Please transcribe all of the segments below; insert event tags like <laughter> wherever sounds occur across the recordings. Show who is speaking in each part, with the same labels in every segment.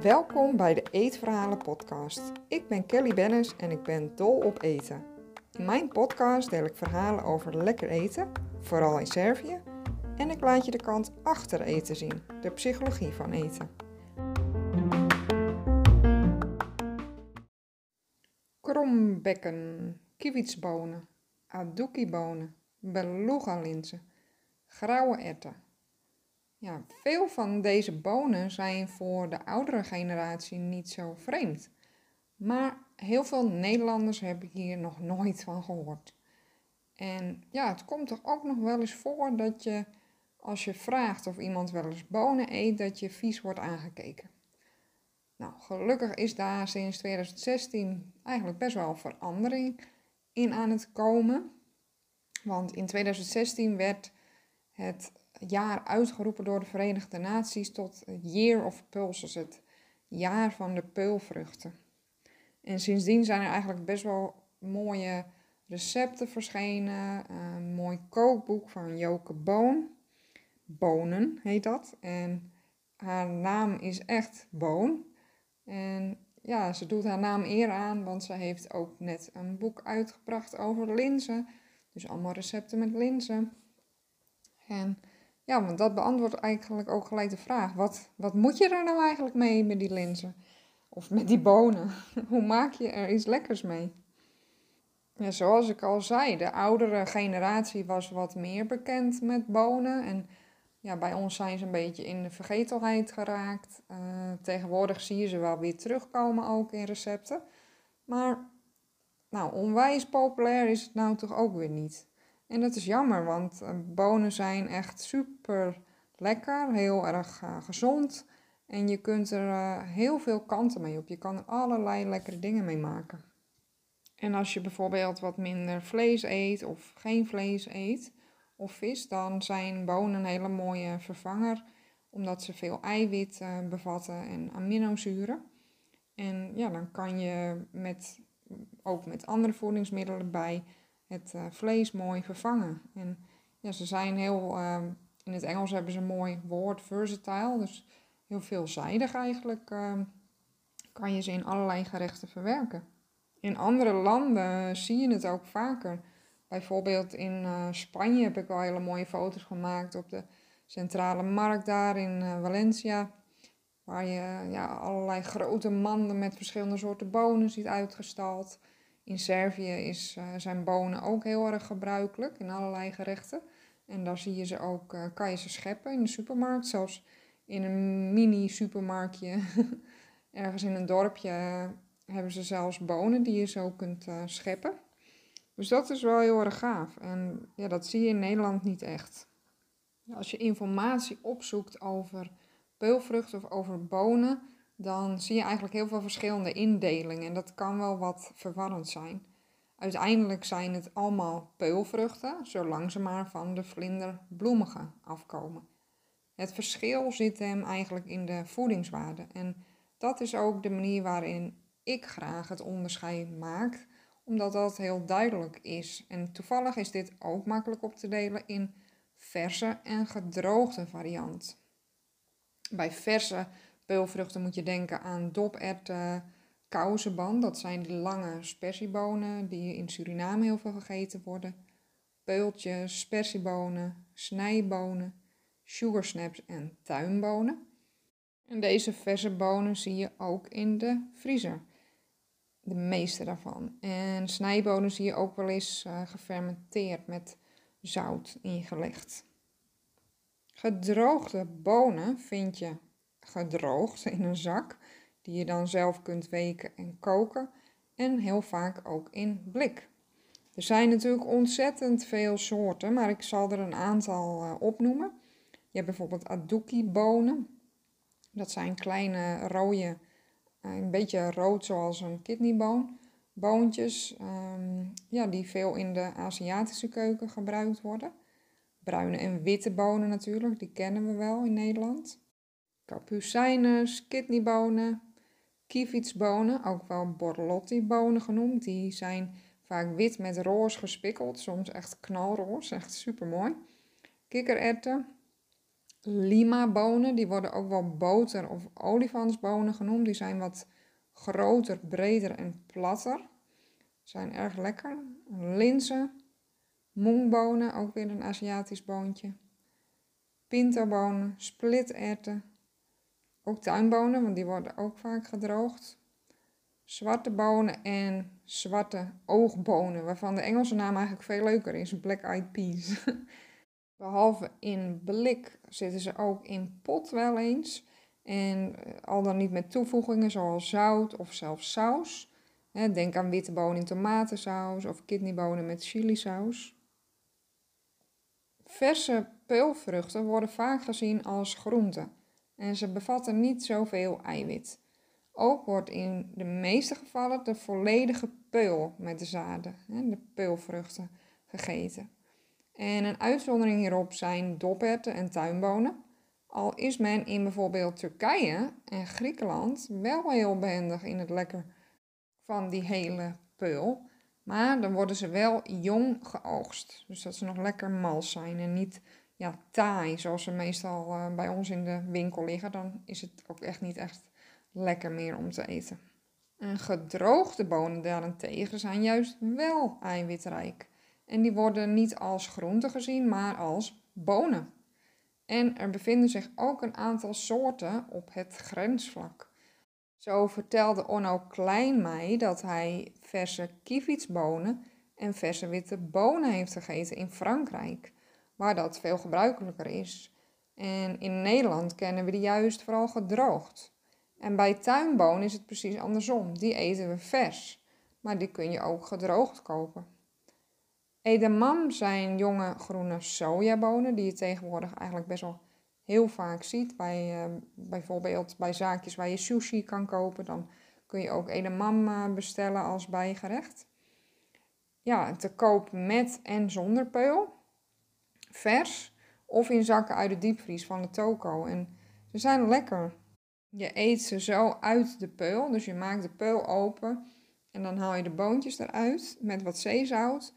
Speaker 1: Welkom bij de Eetverhalen podcast. Ik ben Kelly Bennis en ik ben dol op eten. In mijn podcast deel ik verhalen over lekker eten, vooral in Servië, en ik laat je de kant achter eten zien, de psychologie van eten. Krombekken, kievitsbonen, aduki-bonen, beluga-linzen, grauwe erwten. Ja, veel van deze bonen zijn voor de oudere generatie niet zo vreemd. Maar heel veel Nederlanders hebben hier nog nooit van gehoord. En ja, het komt toch ook nog wel eens voor dat je, als je vraagt of iemand wel eens bonen eet, dat je vies wordt aangekeken. Nou, gelukkig is daar sinds 2016 eigenlijk best wel verandering in aan het komen. Want in 2016 werd het jaar uitgeroepen door de Verenigde Naties tot Year of Pulses, het jaar van de peulvruchten. En sindsdien zijn er eigenlijk best wel mooie recepten verschenen. Een mooi kookboek van Joke Boon. Bonen heet dat. En haar naam is echt Boon. En ja, ze doet haar naam eer aan, want ze heeft ook net een boek uitgebracht over linzen. Dus allemaal recepten met linzen. En ja, want dat beantwoordt eigenlijk ook gelijk de vraag: wat, wat moet je er nou eigenlijk mee met die linzen? Of met die bonen? <laughs> Hoe maak je er iets lekkers mee? Ja, zoals ik al zei, de oudere generatie was wat meer bekend met bonen. En ja, bij ons zijn ze een beetje in de vergetelheid geraakt. Uh, tegenwoordig zie je ze wel weer terugkomen ook in recepten. Maar nou, onwijs populair is het nou toch ook weer niet. En dat is jammer, want uh, bonen zijn echt super lekker, heel erg uh, gezond. En je kunt er heel veel kanten mee op. Je kan er allerlei lekkere dingen mee maken. En als je bijvoorbeeld wat minder vlees eet of geen vlees eet, of vis, dan zijn bonen een hele mooie vervanger, omdat ze veel eiwit bevatten en aminozuren. En ja, dan kan je met, ook met andere voedingsmiddelen bij het uh, vlees mooi vervangen. En ja, ze zijn heel, uh, in het Engels hebben ze een mooi woord, versatile, dus heel veelzijdig eigenlijk kan je ze in allerlei gerechten verwerken. In andere landen zie je het ook vaker. Bijvoorbeeld in uh, Spanje heb ik al hele mooie foto's gemaakt op de centrale markt daar in Valencia. Waar je ja, allerlei grote manden met verschillende soorten bonen ziet uitgestald. In Servië is, uh, zijn bonen ook heel erg gebruikelijk in allerlei gerechten. En daar zie je ze ook, kan je ze scheppen in de supermarkt. Zelfs in een mini supermarktje <laughs> ergens in een dorpje hebben ze zelfs bonen die je zo kunt scheppen. Dus dat is wel heel erg gaaf. En ja, dat zie je in Nederland niet echt. Als je informatie opzoekt over peulvruchten of over bonen, dan zie je eigenlijk heel veel verschillende indelingen. En dat kan wel wat verwarrend zijn. Uiteindelijk zijn het allemaal peulvruchten, zolang ze maar van de vlinderbloemige afkomen. Het verschil zit hem eigenlijk in de voedingswaarde. En dat is ook de manier waarin ik graag het onderscheid maak omdat dat heel duidelijk is. En toevallig is dit ook makkelijk op te delen in verse en gedroogde variant. Bij verse peulvruchten moet je denken aan doperwten, kousenban, dat zijn die lange spersiebonen die in Suriname heel veel gegeten worden. Peultjes, spersiebonen, snijbonen, sugarsnaps en tuinbonen. En deze verse bonen zie je ook in de vriezer de meeste daarvan. En snijbonen zie je ook wel eens uh, gefermenteerd met zout ingelegd. Gedroogde bonen vind je gedroogd in een zak, die je dan zelf kunt weken en koken. En heel vaak ook in blik. Er zijn natuurlijk ontzettend veel soorten, maar ik zal er een aantal uh, opnoemen. Je hebt bijvoorbeeld aduki-bonen. Dat zijn kleine rode eh, een beetje rood zoals een kidneyboon. Boontjes ehm, ja, die veel in de Aziatische keuken gebruikt worden. Bruine en witte bonen natuurlijk, die kennen we wel in Nederland. Capucinus, kidneybonen, kievitsbonen, ook wel borlotti-bonen genoemd. Die zijn vaak wit met roze gespikkeld, soms echt knalroze, echt super mooi. kikkererwten, lima-bonen, die worden ook wel boter- of olifantsbonen genoemd. Die zijn wat groter, breder en platter. Zijn erg lekker. Linzen, moongbonen, ook weer een Aziatisch boontje. Pintobonen, splitterwten, ook tuinbonen, want die worden ook vaak gedroogd. Zwarte bonen en zwarte oogbonen, waarvan de Engelse naam eigenlijk veel leuker is, black eyed peas. <laughs> Behalve in blik zitten ze ook in pot wel eens. En eh, al dan niet met toevoegingen zoals zout of zelfs saus. Denk aan witte bonen in tomatensaus of kidneybonen met chilisaus. Verse peulvruchten worden vaak gezien als groenten en ze bevatten niet zoveel eiwit. Ook wordt in de meeste gevallen de volledige peul met de zaden, de peulvruchten, gegeten. En een uitzondering hierop zijn doperten en tuinbonen. Al is men in bijvoorbeeld Turkije en Griekenland wel heel behendig in het lekker van die hele peul. Maar dan worden ze wel jong geoogst. Dus dat ze nog lekker mals zijn en niet ja, taai, zoals ze meestal uh, bij ons in de winkel liggen. Dan is het ook echt niet echt lekker meer om te eten. En gedroogde bonen daarentegen zijn juist wel eiwitrijk. En die worden niet als groenten gezien, maar als bonen. En er bevinden zich ook een aantal soorten op het grensvlak. Zo vertelde Onno Klein mij dat hij verse kievitsbonen en verse witte bonen heeft gegeten in Frankrijk, waar dat veel gebruikelijker is. En in Nederland kennen we die juist vooral gedroogd. En bij tuinbonen is het precies andersom. Die eten we vers, maar die kun je ook gedroogd kopen. Edamam zijn jonge groene sojabonen die je tegenwoordig eigenlijk best wel heel vaak ziet. Bij, uh, bijvoorbeeld bij zaakjes waar je sushi kan kopen, dan kun je ook edamam uh, bestellen als bijgerecht. Ja, te koop met en zonder peul. Vers of in zakken uit de diepvries van de toko. En ze zijn lekker. Je eet ze zo uit de peul. Dus je maakt de peul open en dan haal je de boontjes eruit met wat zeezout.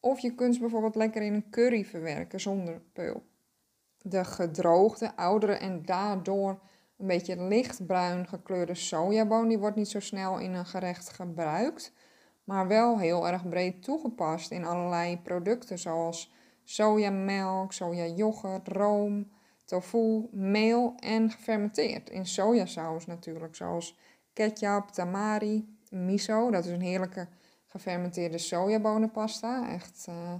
Speaker 1: Of je kunt ze bijvoorbeeld lekker in een curry verwerken zonder peul. De gedroogde, oudere en daardoor een beetje lichtbruin gekleurde sojaboon, die wordt niet zo snel in een gerecht gebruikt, maar wel heel erg breed toegepast in allerlei producten zoals sojamelk, sojayoghurt, room, tofu, meel en gefermenteerd in sojasaus natuurlijk, zoals ketchup, tamari, miso, dat is een heerlijke gefermenteerde sojabonenpasta, echt uh,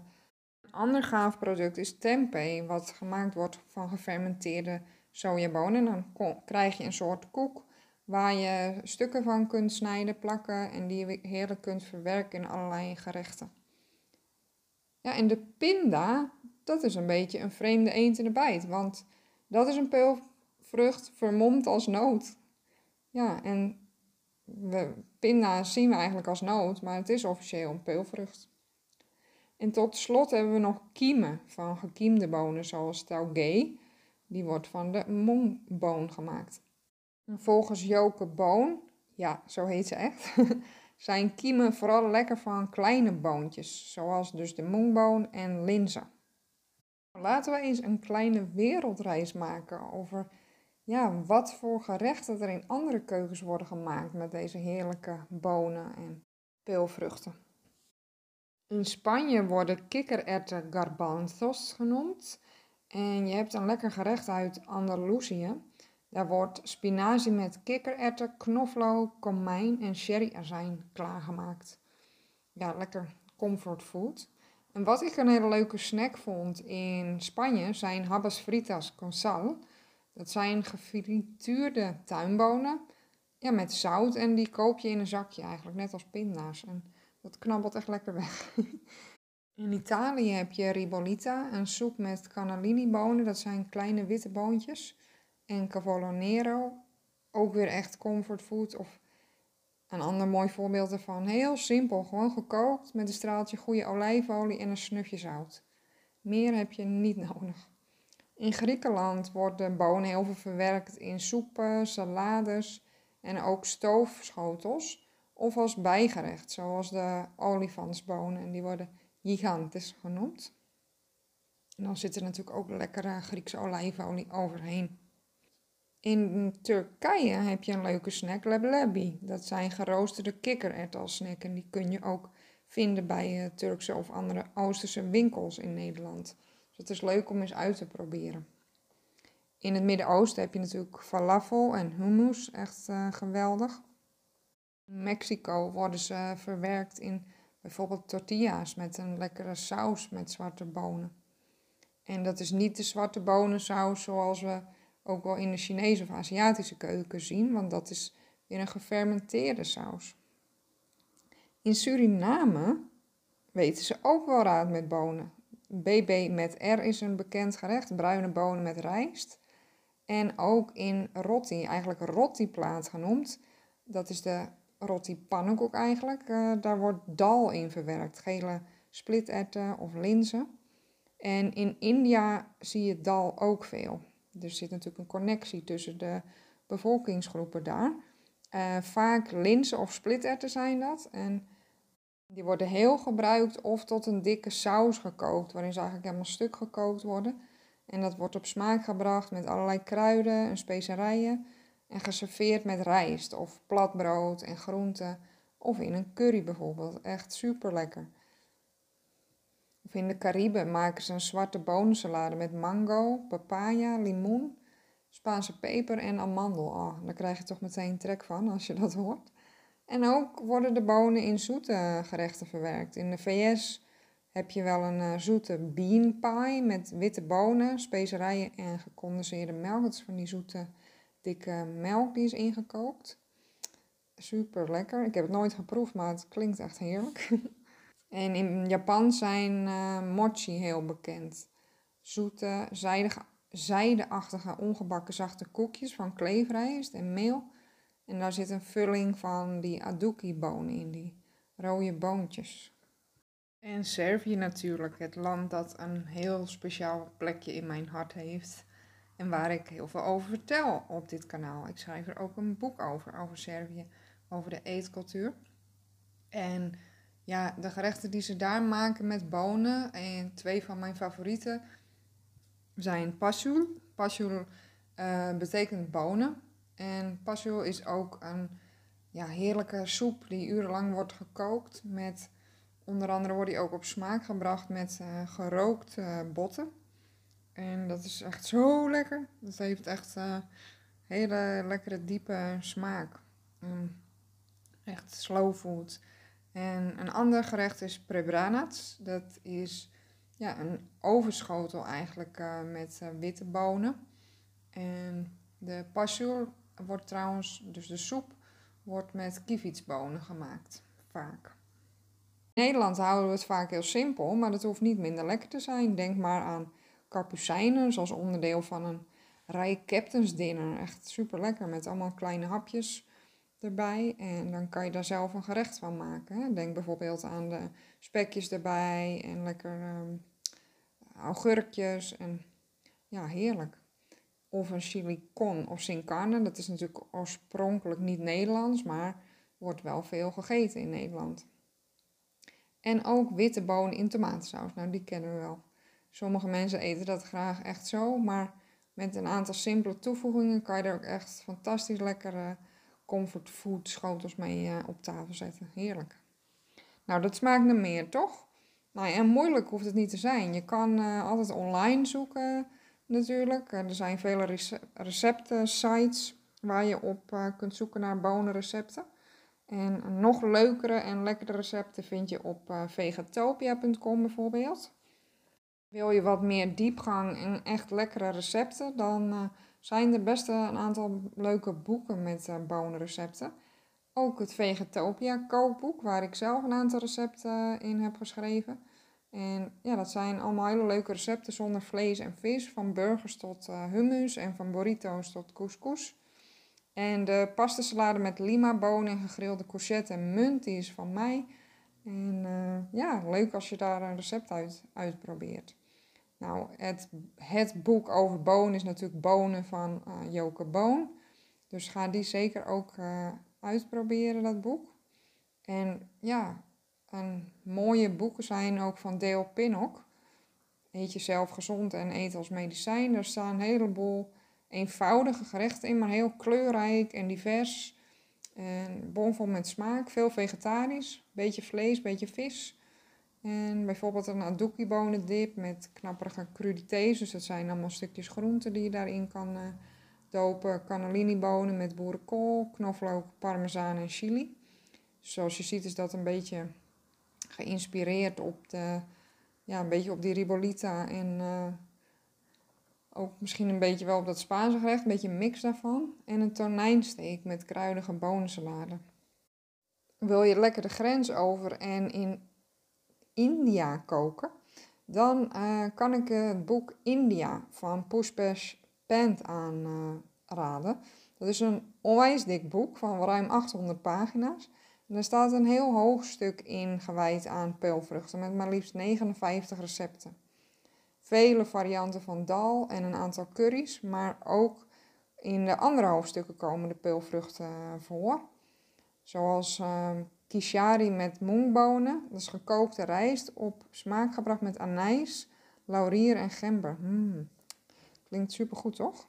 Speaker 1: een ander gaaf product is tempeh, wat gemaakt wordt van gefermenteerde sojabonen. Dan krijg je een soort koek waar je stukken van kunt snijden, plakken en die je heerlijk kunt verwerken in allerlei gerechten. Ja, en de pinda, dat is een beetje een vreemde eend in de bijt, want dat is een peulvrucht vermomd als noot. Ja, en pinda zien we eigenlijk als noot, maar het is officieel een peulvrucht. En tot slot hebben we nog kiemen van gekiemde bonen, zoals taugé. Die wordt van de mongboon gemaakt. En volgens Joke Boon, ja, zo heet ze echt, <laughs> zijn kiemen vooral lekker van kleine boontjes, zoals dus de mongboon en linzen. Laten we eens een kleine wereldreis maken over ja, wat voor gerechten er in andere keukens worden gemaakt met deze heerlijke bonen en peulvruchten. In Spanje worden kikkererwten garbanzos genoemd. En je hebt een lekker gerecht uit Andalusië. Daar wordt spinazie met kikkererwten, knoflook, komijn en sherryazijn klaargemaakt. Ja, lekker comfortfood. En wat ik een hele leuke snack vond in Spanje zijn habas fritas con sal. Dat zijn gefrituurde tuinbonen ja, met zout en die koop je in een zakje eigenlijk, net als pinda's. En dat knabbelt echt lekker weg. <laughs> In Italië heb je ribollita, een soep met cannellini-bonen. Dat zijn kleine witte boontjes. En cavolo nero, ook weer echt comfortfood. Of een ander mooi voorbeeld ervan. Heel simpel, gewoon gekookt met een straaltje goede olijfolie en een snufje zout. Meer heb je niet <laughs> nodig. In Griekenland worden bonen heel veel verwerkt in soepen, salades en ook stoofschotels of als bijgerecht, zoals de olifantsbonen. En die worden gigantes genoemd. En dan zit er natuurlijk ook lekkere Griekse olijfolie overheen. In Turkije heb je een leuke snack, leblebi. Dat zijn geroosterde kikkererwtelsnack en die kun je ook vinden bij uh, Turkse of andere Oosterse winkels in Nederland. Dus het is leuk om eens uit te proberen. In het Midden-Oosten heb je natuurlijk falafel en hummus, echt uh, geweldig. In Mexico worden ze verwerkt in bijvoorbeeld tortillas met een lekkere saus met zwarte bonen. En dat is niet de zwarte bonensaus zoals we ook wel in de Chinese of Aziatische keuken zien, want dat is weer een gefermenteerde saus. In Suriname weten ze ook wel raad met bonen. BB met R is een bekend gerecht, bruine bonen met rijst. En ook in roti, eigenlijk roti-plaat genoemd. Dat is de roti pannenkoek eigenlijk. Uh, daar wordt dal in verwerkt, gele splitterten of linzen. En in India zie je dal ook veel. Er zit natuurlijk een connectie tussen de bevolkingsgroepen daar. Uh, vaak linzen of splitterten zijn dat. En die worden heel gebruikt of tot een dikke saus gekookt, waarin ze eigenlijk helemaal stuk gekookt worden. En dat wordt op smaak gebracht met allerlei kruiden en specerijen. En geserveerd met rijst of platbrood en groenten. Of in een curry bijvoorbeeld. Echt super lekker. Of in de Cariben maken ze een zwarte bonensalade met mango, papaya, limoen, Spaanse peper en amandel. Oh, daar krijg je toch meteen trek van als je dat hoort. En ook worden de bonen in zoete gerechten verwerkt. In de VS heb je wel een uh, zoete bean pie met witte bonen, specerijen en gecondenseerde melk. Dat is van die zoete, dikke melk die is ingekookt. Super lekker. Ik heb het nooit geproefd, maar het klinkt echt heerlijk. <laughs> en in Japan zijn uh, mochi heel bekend. Zoete, zijdeachtige, ongebakken zachte koekjes van kleefrijst en meel en daar zit een vulling van die aduki-bonen in, die rode boontjes. En Servië natuurlijk, het land dat een heel speciaal plekje in mijn hart heeft. En waar ik heel veel over vertel op dit kanaal. Ik schrijf er ook een boek over, over Servië, over de eetcultuur. En ja, de gerechten die ze daar maken met bonen. En twee van mijn favorieten zijn pasul. Pasul uh, betekent bonen. En pasio is ook een ja, heerlijke soep die urenlang wordt gekookt. Met, onder andere wordt die ook op smaak gebracht met uh, gerookt uh, botten. En dat is echt zo lekker. Dat heeft echt hele lekkere diepe smaak. Mm, echt slow food. En een ander gerecht is prebranats. Dat is ja, een overschotel eigenlijk met witte bonen. En de pasjoer wordt trouwens, dus de soep wordt met kievitsbonen gemaakt, vaak. In Nederland houden we het vaak heel simpel, maar dat hoeft niet minder lekker te zijn. Denk maar aan kapucijnen, zoals onderdeel van een rij captains dinner. Echt super lekker met allemaal kleine hapjes erbij. En dan kan je daar zelf een gerecht van maken. Denk bijvoorbeeld aan de spekjes erbij en lekker uh, augurkjes. En ja, heerlijk of een chili con of sin carne. Dat is natuurlijk oorspronkelijk niet Nederlands, maar wordt wel veel gegeten in Nederland. En ook witte bonen in tomatensaus. Nou, die kennen we wel. Sommige mensen eten dat graag echt zo, maar met een aantal simpele toevoegingen kan je er ook echt fantastisch lekkere comfortfood schotels mee uh, op tafel zetten. Heerlijk. Nou, dat smaakt naar meer, toch? Nou, en moeilijk hoeft het niet te zijn. Je kan uh, altijd online zoeken natuurlijk. Er zijn vele recepten sites waar je op kunt zoeken naar bonenrecepten. En nog leukere en lekkere recepten vind je op uh, vegatopia.com bijvoorbeeld. Wil je wat meer diepgang en echt lekkere recepten, dan zijn er best een aantal leuke boeken met bonenrecepten. Ook het Vegetopia kookboek, waar ik zelf een aantal recepten in heb geschreven. En ja, dat zijn allemaal hele leuke recepten zonder vlees en vis. Van burgers tot uh, hummus en van burrito's tot couscous. En de pasta salade met lima bonen en gegrilde courgette en munt, die is van mij. En ja, leuk als je daar een recept uit uitprobeert. Nou, het, het boek over bonen is natuurlijk Bonen van uh, Joke Boon. Dus ga die zeker ook uitproberen, dat boek. En ja, en mooie boeken zijn ook van Dale Pinnock. Eet je zelf gezond en eet als medicijn. Daar staan een heleboel eenvoudige gerechten in, maar heel kleurrijk en divers. En bomvol met smaak, veel vegetarisch, beetje vlees, beetje vis. En bijvoorbeeld een adoki bonendip met knapperige crudités. Dus dat zijn allemaal stukjes groenten die je daarin kan uh, dopen. Cannellini bonen met boerenkool, knoflook, parmezaan en chili. Zoals je ziet is dat een beetje geïnspireerd op, de, ja, een beetje op die ribolita en uh, ook misschien een beetje wel op dat Spaanse gerecht, een beetje een mix daarvan. En een tonijnsteek met kruidige bonensalade. Wil je lekker de grens over en in India koken, dan uh, kan ik het boek India van Pushpesh Pant aanraden. Dat is een onwijs dik boek van ruim 800 pagina's. Er staat een heel hoofdstuk in gewijd aan peulvruchten met maar liefst 59 recepten. Vele varianten van dal en een aantal curry's, maar ook in de andere hoofdstukken komen de peulvruchten voor. Zoals uh, kishari met moongbonen, dat is gekookte rijst op smaak gebracht met anijs, laurier en gember. Mm. Klinkt supergoed, toch?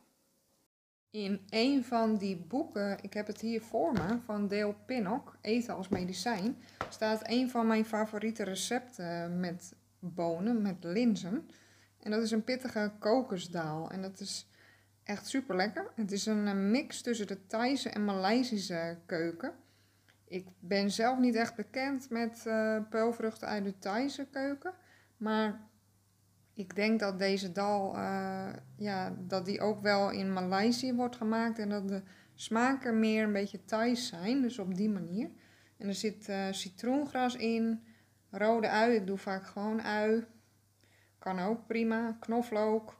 Speaker 1: In een van die boeken, ik heb het hier voor me, van Dale Pinnock, Eten als medicijn, staat een van mijn favoriete recepten met bonen, met linzen. En dat is een pittige kokosdaal. En dat is echt super lekker. Het is een mix tussen de Thaise en Maleisische keuken. Ik ben zelf niet echt bekend met uh, peulvruchten uit de Thaise keuken. Maar ik denk dat deze dal, uh, ja, dat die ook wel in Maleisië wordt gemaakt. En dat de smaken meer een beetje Thais zijn. Dus op die manier. En er zit uh, citroengras in, rode ui. Ik doe vaak gewoon ui. Kan ook prima. Knoflook.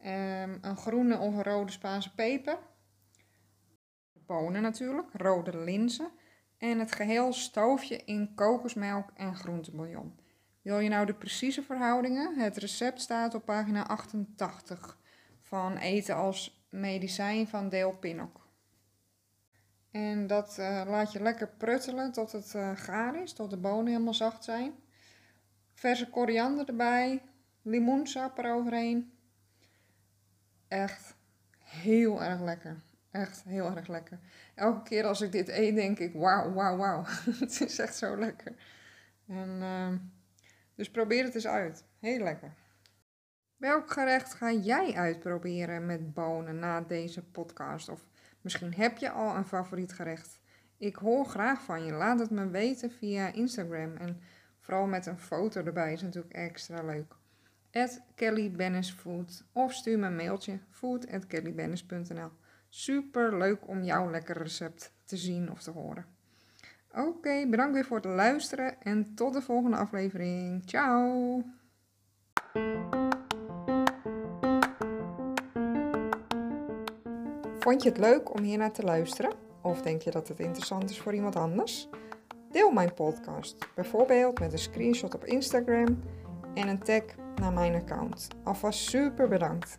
Speaker 1: Um, een groene of een rode Spaanse peper. Bonen natuurlijk. Rode linzen. En het geheel stoof je in kokosmelk en groentebouillon. Wil je nou de precieze verhoudingen? Het recept staat op pagina 88 van Eten als medicijn van Deel Pinnock. En dat uh, laat je lekker pruttelen tot het uh, gaar is, tot de bonen helemaal zacht zijn. Verse koriander erbij, limoensap eroverheen. Echt heel erg lekker. Echt heel erg lekker. Elke keer als ik dit eet, denk ik: wauw, wauw, wauw. <laughs> het is echt zo lekker. En, uh, dus probeer het eens uit. Heel lekker. Welk gerecht ga jij uitproberen met bonen na deze podcast? Of misschien heb je al een favoriet gerecht. Ik hoor graag van je. Laat het me weten via Instagram. En vooral met een foto erbij is natuurlijk extra leuk. At Kelly Food. Of stuur me een mailtje food at. Super leuk om jouw lekker recept te zien of te horen. Oké, bedankt weer voor het luisteren en tot de volgende aflevering. Ciao! Vond je het leuk om hier naar te luisteren? Of denk je dat het interessant is voor iemand anders? Deel mijn podcast, bijvoorbeeld met een screenshot op Instagram en een tag naar mijn account. Alvast super bedankt.